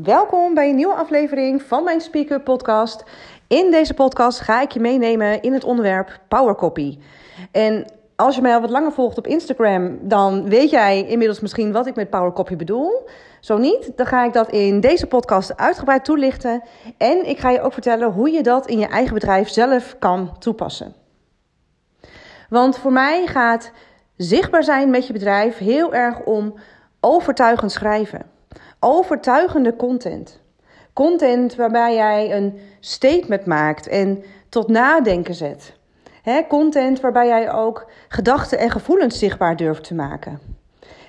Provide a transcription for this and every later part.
Welkom bij een nieuwe aflevering van mijn Speaker Podcast. In deze podcast ga ik je meenemen in het onderwerp Power Copy. En als je mij al wat langer volgt op Instagram, dan weet jij inmiddels misschien wat ik met Power Copy bedoel. Zo niet, dan ga ik dat in deze podcast uitgebreid toelichten. En ik ga je ook vertellen hoe je dat in je eigen bedrijf zelf kan toepassen. Want voor mij gaat zichtbaar zijn met je bedrijf heel erg om overtuigend schrijven. Overtuigende content. Content waarbij jij een statement maakt en tot nadenken zet. content waarbij jij ook gedachten en gevoelens zichtbaar durft te maken.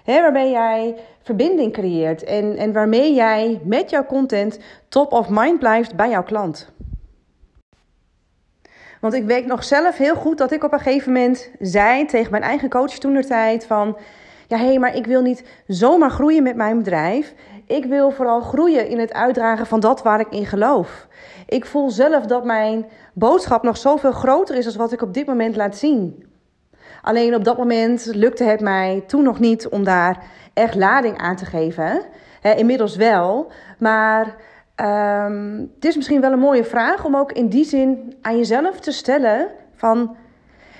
waarbij jij verbinding creëert en, en waarmee jij met jouw content top of mind blijft bij jouw klant. Want ik weet nog zelf heel goed dat ik op een gegeven moment zei tegen mijn eigen coach toen de tijd van... Ja, hé, hey, maar ik wil niet zomaar groeien met mijn bedrijf. Ik wil vooral groeien in het uitdragen van dat waar ik in geloof. Ik voel zelf dat mijn boodschap nog zoveel groter is dan wat ik op dit moment laat zien. Alleen op dat moment lukte het mij toen nog niet om daar echt lading aan te geven. inmiddels wel, maar um, het is misschien wel een mooie vraag om ook in die zin aan jezelf te stellen van...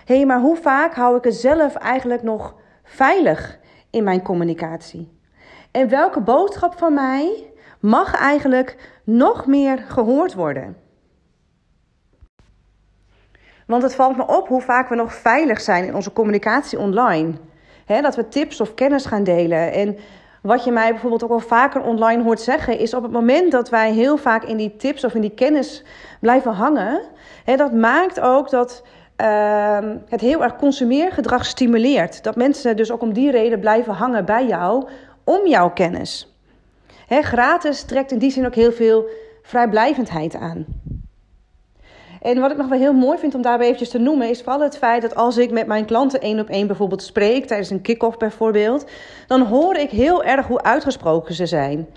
hé, hey, maar hoe vaak hou ik het zelf eigenlijk nog veilig in mijn communicatie? En welke boodschap van mij mag eigenlijk nog meer gehoord worden? Want het valt me op hoe vaak we nog veilig zijn in onze communicatie online. dat we tips of kennis gaan delen. En wat je mij bijvoorbeeld ook wel vaker online hoort zeggen, is op het moment dat wij heel vaak in die tips of in die kennis blijven hangen, dat maakt ook dat uh, het heel erg consumeergedrag stimuleert. Dat mensen dus ook om die reden blijven hangen bij jou om jouw kennis. Gratis trekt in die zin ook heel veel vrijblijvendheid aan. En wat ik nog wel heel mooi vind om daarbij eventjes te noemen, is vooral het feit dat als ik met mijn klanten één op één bijvoorbeeld spreek, tijdens een kick-off bijvoorbeeld, dan hoor ik heel erg hoe uitgesproken ze zijn.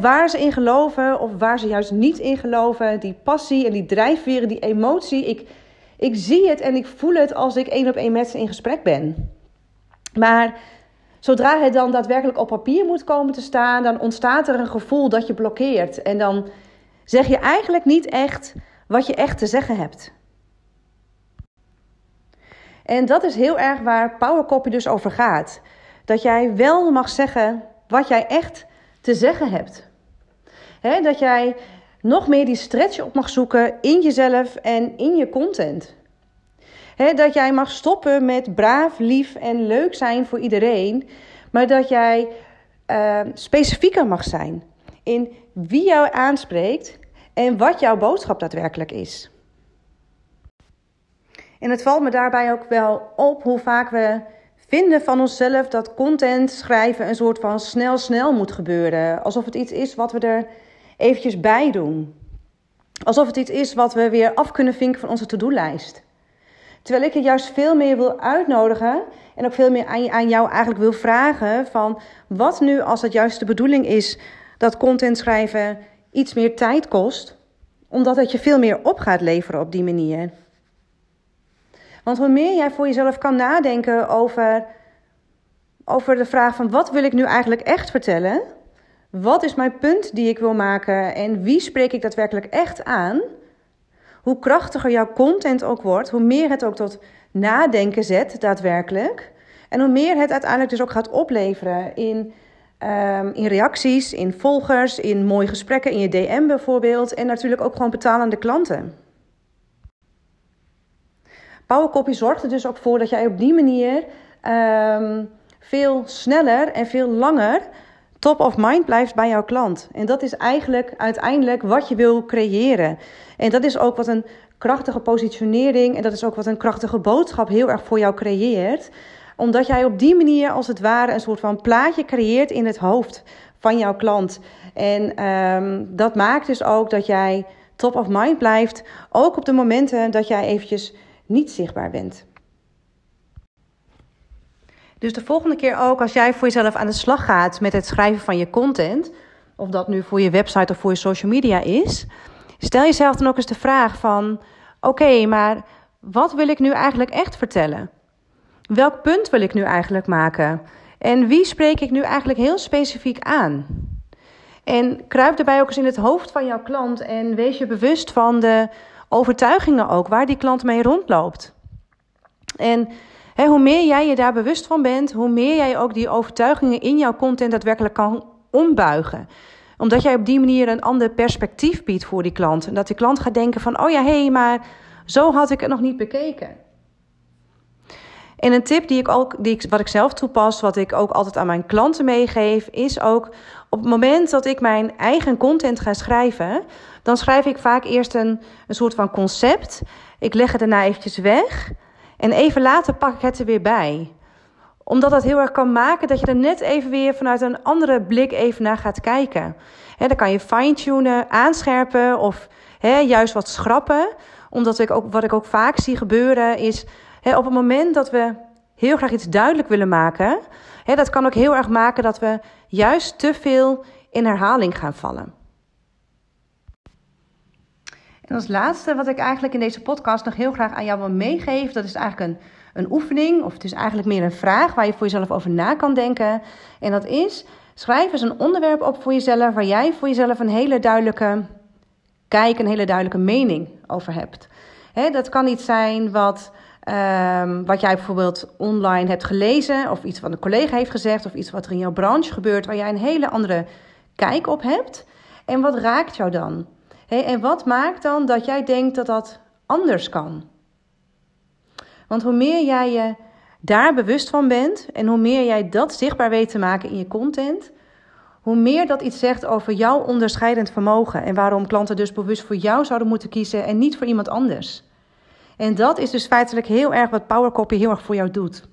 Waar ze in geloven of waar ze juist niet in geloven. Die passie en die drijfveren, die emotie. Ik, ik zie het en ik voel het als ik één op één met ze in gesprek ben. Maar Zodra het dan daadwerkelijk op papier moet komen te staan, dan ontstaat er een gevoel dat je blokkeert. En dan zeg je eigenlijk niet echt wat je echt te zeggen hebt. En dat is heel erg waar Powercopy dus over gaat. Dat jij wel mag zeggen wat jij echt te zeggen hebt. dat jij nog meer die stretch op mag zoeken in jezelf en in je content dat jij mag stoppen met braaf, lief en leuk zijn voor iedereen. Maar dat jij uh, specifieker mag zijn in wie jou aanspreekt en wat jouw boodschap daadwerkelijk is. En het valt me daarbij ook wel op hoe vaak we vinden van onszelf dat content schrijven een soort van snel snel moet gebeuren. Alsof het iets is wat we er eventjes bij doen. Alsof het iets is wat we weer af kunnen vinken van onze to-do-lijst. Terwijl ik je juist veel meer wil uitnodigen en ook veel meer aan, aan jou eigenlijk wil vragen van wat nu als het juist de bedoeling is dat content schrijven iets meer tijd kost, omdat het je veel meer op gaat leveren op die manier. Want hoe meer jij voor jezelf kan nadenken over, over de vraag van wat wil ik nu eigenlijk echt vertellen? Wat is mijn punt die ik wil maken en wie spreek ik daadwerkelijk echt aan? hoe krachtiger jouw content ook wordt, hoe meer het ook tot nadenken zet, daadwerkelijk. En hoe meer het uiteindelijk dus ook gaat opleveren in, um, in reacties, in volgers, in mooie gesprekken, in je DM bijvoorbeeld. En natuurlijk ook gewoon betalende klanten. Powercopy zorgt er dus ook voor dat jij op die manier um, veel sneller en veel langer top of mind blijft bij jouw klant. En dat is eigenlijk uiteindelijk wat je wil creëren. En dat is ook wat een krachtige positionering en dat is ook wat een krachtige boodschap heel erg voor jou creëert. Omdat jij op die manier als het ware een soort van plaatje creëert in het hoofd van jouw klant. En um, dat maakt dus ook dat jij top of mind blijft, ook op de momenten dat jij eventjes niet zichtbaar bent. Dus de volgende keer ook, als jij voor jezelf aan de slag gaat met het schrijven van je content, of dat nu voor je website of voor je social media is, stel jezelf dan ook eens de vraag van: oké, maar wat wil ik nu eigenlijk echt vertellen? Welk punt wil ik nu eigenlijk maken? En wie spreek ik nu eigenlijk heel specifiek aan? En kruip daarbij ook eens in het hoofd van jouw klant en wees je bewust van de overtuigingen ook, waar die klant mee rondloopt. En hoe meer jij je daar bewust van bent, hoe meer jij ook die overtuigingen in jouw content daadwerkelijk kan ombuigen omdat jij op die manier een ander perspectief biedt voor die klant. En dat die klant gaat denken van, oh ja, hé, hey, maar zo had ik het nog niet bekeken. En een tip die ik ook, die wat ik zelf toepas, wat ik ook altijd aan mijn klanten meegeef, is ook op het moment dat ik mijn eigen content ga schrijven, dan schrijf ik vaak eerst een, een soort van concept. Ik leg het daarna eventjes weg. En even later pak ik het er weer bij omdat dat heel erg kan maken dat je er net even weer vanuit een andere blik even naar gaat kijken. He, dan kan je fine-tunen, aanscherpen of juist wat schrappen. Omdat ik ook, wat ik ook vaak zie gebeuren is op het moment dat we heel graag iets duidelijk willen maken. dat kan ook heel erg maken dat we juist te veel in herhaling gaan vallen. En als laatste wat ik eigenlijk in deze podcast nog heel graag aan jou wil meegeven, dat is eigenlijk een een oefening, of het is eigenlijk meer een vraag waar je voor jezelf over na kan denken. En dat is: schrijf eens een onderwerp op voor jezelf waar jij voor jezelf een hele duidelijke kijk, een hele duidelijke mening over hebt. dat kan iets zijn wat, um, wat jij bijvoorbeeld online hebt gelezen, of iets wat een collega heeft gezegd, of iets wat er in jouw branche gebeurt, waar jij een hele andere kijk op hebt. En wat raakt jou dan? En wat maakt dan dat jij denkt dat dat anders kan? Want hoe meer jij je daar bewust van bent en hoe meer jij dat zichtbaar weet te maken in je content, hoe meer dat iets zegt over jouw onderscheidend vermogen en waarom klanten dus bewust voor jou zouden moeten kiezen en niet voor iemand anders. En dat is dus feitelijk heel erg wat Powercopy heel erg voor jou doet.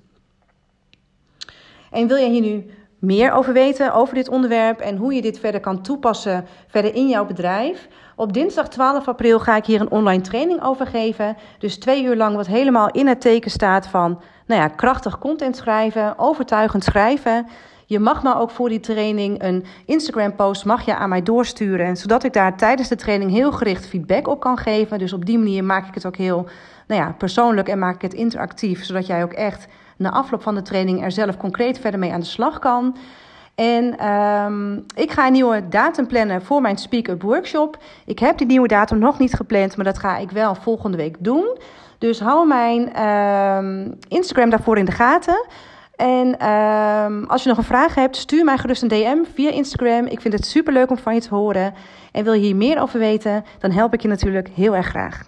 En wil jij hier nu meer over weten, over dit onderwerp en hoe je dit verder kan toepassen verder in jouw bedrijf. Op dinsdag 12 april ga ik hier een online training over geven. Dus twee uur lang wat helemaal in het teken staat van nou ja, krachtig content schrijven, overtuigend schrijven. Je mag me ook voor die training een Instagram post mag je aan mij doorsturen. Zodat ik daar tijdens de training heel gericht feedback op kan geven. Dus op die manier maak ik het ook heel nou ja, persoonlijk en maak ik het interactief. Zodat jij ook echt na afloop van de training er zelf concreet verder mee aan de slag kan. En um, ik ga een nieuwe datum plannen voor mijn Speak Up Workshop. Ik heb die nieuwe datum nog niet gepland, maar dat ga ik wel volgende week doen. Dus hou mijn um, Instagram daarvoor in de gaten. En um, als je nog een vraag hebt, stuur mij gerust een DM via Instagram. Ik vind het super leuk om van je te horen. En wil je hier meer over weten, dan help ik je natuurlijk heel erg graag.